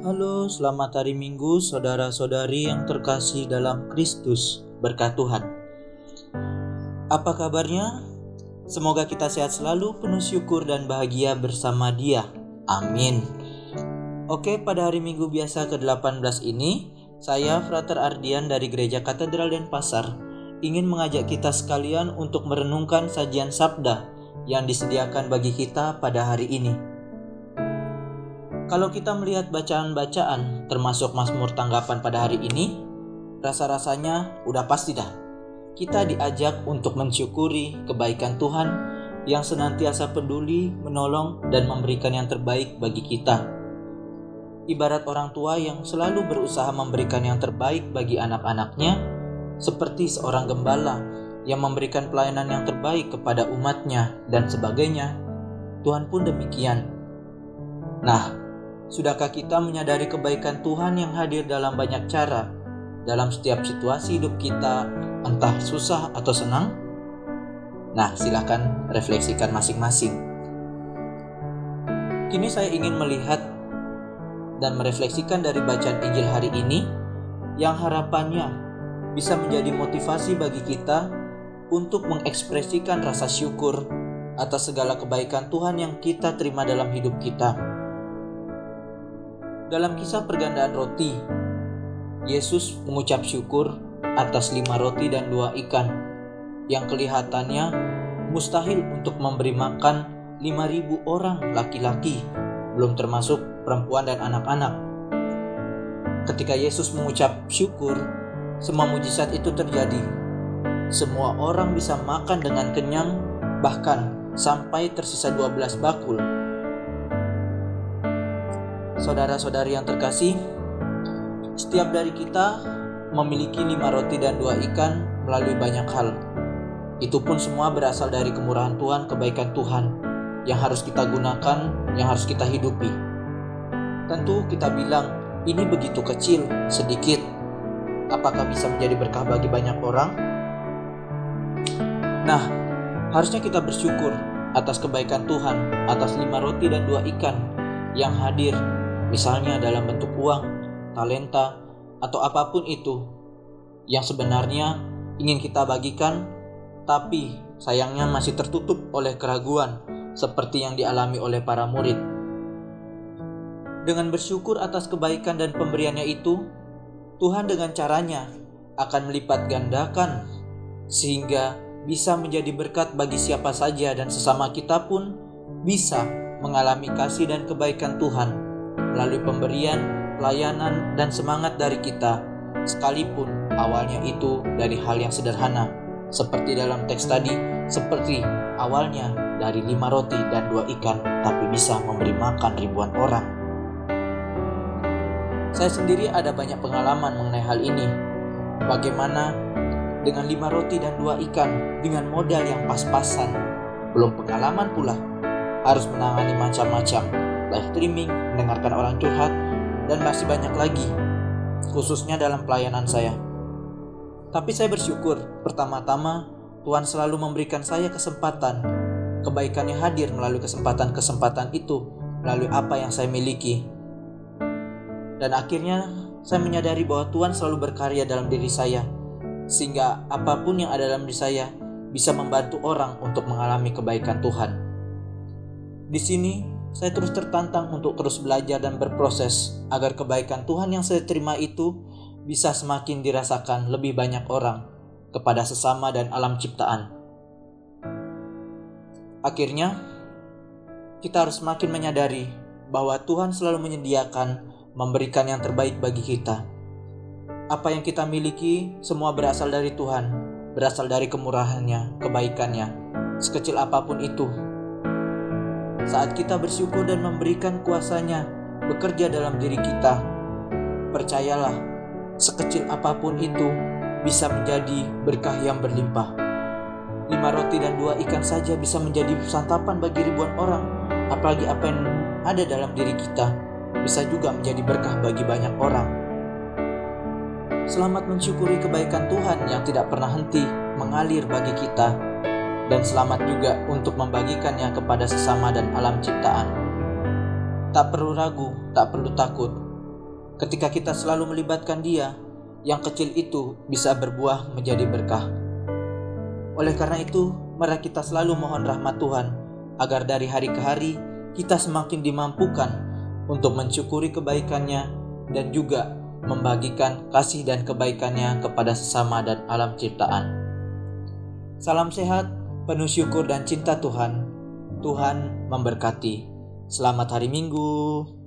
Halo, selamat hari Minggu, saudara-saudari yang terkasih dalam Kristus. Berkat Tuhan. Apa kabarnya? Semoga kita sehat selalu, penuh syukur dan bahagia bersama Dia. Amin. Oke, pada hari Minggu biasa ke-18 ini, saya Frater Ardian dari Gereja Katedral Denpasar ingin mengajak kita sekalian untuk merenungkan sajian sabda yang disediakan bagi kita pada hari ini. Kalau kita melihat bacaan-bacaan termasuk Mazmur tanggapan pada hari ini, rasa-rasanya udah pasti dah. Kita diajak untuk mensyukuri kebaikan Tuhan yang senantiasa peduli, menolong, dan memberikan yang terbaik bagi kita. Ibarat orang tua yang selalu berusaha memberikan yang terbaik bagi anak-anaknya, seperti seorang gembala yang memberikan pelayanan yang terbaik kepada umatnya dan sebagainya. Tuhan pun demikian. Nah, Sudahkah kita menyadari kebaikan Tuhan yang hadir dalam banyak cara dalam setiap situasi hidup kita, entah susah atau senang? Nah, silahkan refleksikan masing-masing. Kini saya ingin melihat dan merefleksikan dari bacaan Injil hari ini yang harapannya bisa menjadi motivasi bagi kita untuk mengekspresikan rasa syukur atas segala kebaikan Tuhan yang kita terima dalam hidup kita dalam kisah pergandaan roti, Yesus mengucap syukur atas lima roti dan dua ikan yang kelihatannya mustahil untuk memberi makan lima ribu orang laki-laki, belum termasuk perempuan dan anak-anak. Ketika Yesus mengucap syukur, semua mujizat itu terjadi. Semua orang bisa makan dengan kenyang, bahkan sampai tersisa 12 bakul Saudara-saudari yang terkasih, setiap dari kita memiliki lima roti dan dua ikan melalui banyak hal. Itu pun semua berasal dari kemurahan Tuhan, kebaikan Tuhan yang harus kita gunakan, yang harus kita hidupi. Tentu kita bilang, ini begitu kecil, sedikit. Apakah bisa menjadi berkah bagi banyak orang? Nah, harusnya kita bersyukur atas kebaikan Tuhan, atas lima roti dan dua ikan yang hadir misalnya dalam bentuk uang, talenta, atau apa pun itu yang sebenarnya ingin kita bagikan, tapi sayangnya masih tertutup oleh keraguan seperti yang dialami oleh para murid. Dengan bersyukur atas kebaikan dan pemberiannya itu, Tuhan dengan caranya akan melipat gandakan sehingga bisa menjadi berkat bagi siapa saja dan sesama kita pun bisa mengalami kasih dan kebaikan Tuhan melalui pemberian, pelayanan, dan semangat dari kita, sekalipun awalnya itu dari hal yang sederhana, seperti dalam teks tadi, seperti awalnya dari lima roti dan dua ikan, tapi bisa memberi makan ribuan orang. Saya sendiri ada banyak pengalaman mengenai hal ini. Bagaimana dengan lima roti dan dua ikan dengan modal yang pas-pasan, belum pengalaman pula, harus menangani macam-macam live streaming, mendengarkan orang curhat, dan masih banyak lagi, khususnya dalam pelayanan saya. Tapi saya bersyukur, pertama-tama Tuhan selalu memberikan saya kesempatan, kebaikannya hadir melalui kesempatan-kesempatan itu, melalui apa yang saya miliki. Dan akhirnya saya menyadari bahwa Tuhan selalu berkarya dalam diri saya, sehingga apa pun yang ada dalam diri saya bisa membantu orang untuk mengalami kebaikan Tuhan. Di sini saya terus tertantang untuk terus belajar dan berproses agar kebaikan Tuhan yang saya terima itu bisa semakin dirasakan lebih banyak orang kepada sesama dan alam ciptaan. Akhirnya, kita harus semakin menyadari bahwa Tuhan selalu menyediakan memberikan yang terbaik bagi kita. Apa yang kita miliki semua berasal dari Tuhan, berasal dari kemurahannya, kebaikannya, sekecil apa pun itu saat kita bersyukur dan memberikan kuasanya bekerja dalam diri kita. Percayalah, sekecil apa pun itu bisa menjadi berkah yang berlimpah. Lima roti dan dua ikan saja bisa menjadi santapan bagi ribuan orang, apalagi apa yang ada dalam diri kita bisa juga menjadi berkah bagi banyak orang. Selamat mensyukuri kebaikan Tuhan yang tidak pernah henti mengalir bagi kita dan selamat juga untuk membagikannya kepada sesama dan alam ciptaan. Tak perlu ragu, tak perlu takut, Ketika kita selalu melibatkan Dia, yang kecil itu bisa berbuah menjadi berkah. Oleh karena itu, mari kita selalu mohon rahmat Tuhan agar dari hari ke hari kita semakin dimampukan untuk mensyukuri kebaikannya dan juga membagikan kasih dan kebaikannya kepada sesama dan alam ciptaan. Salam sehat, penuh syukur dan cinta Tuhan. Tuhan memberkati. Selamat hari Minggu.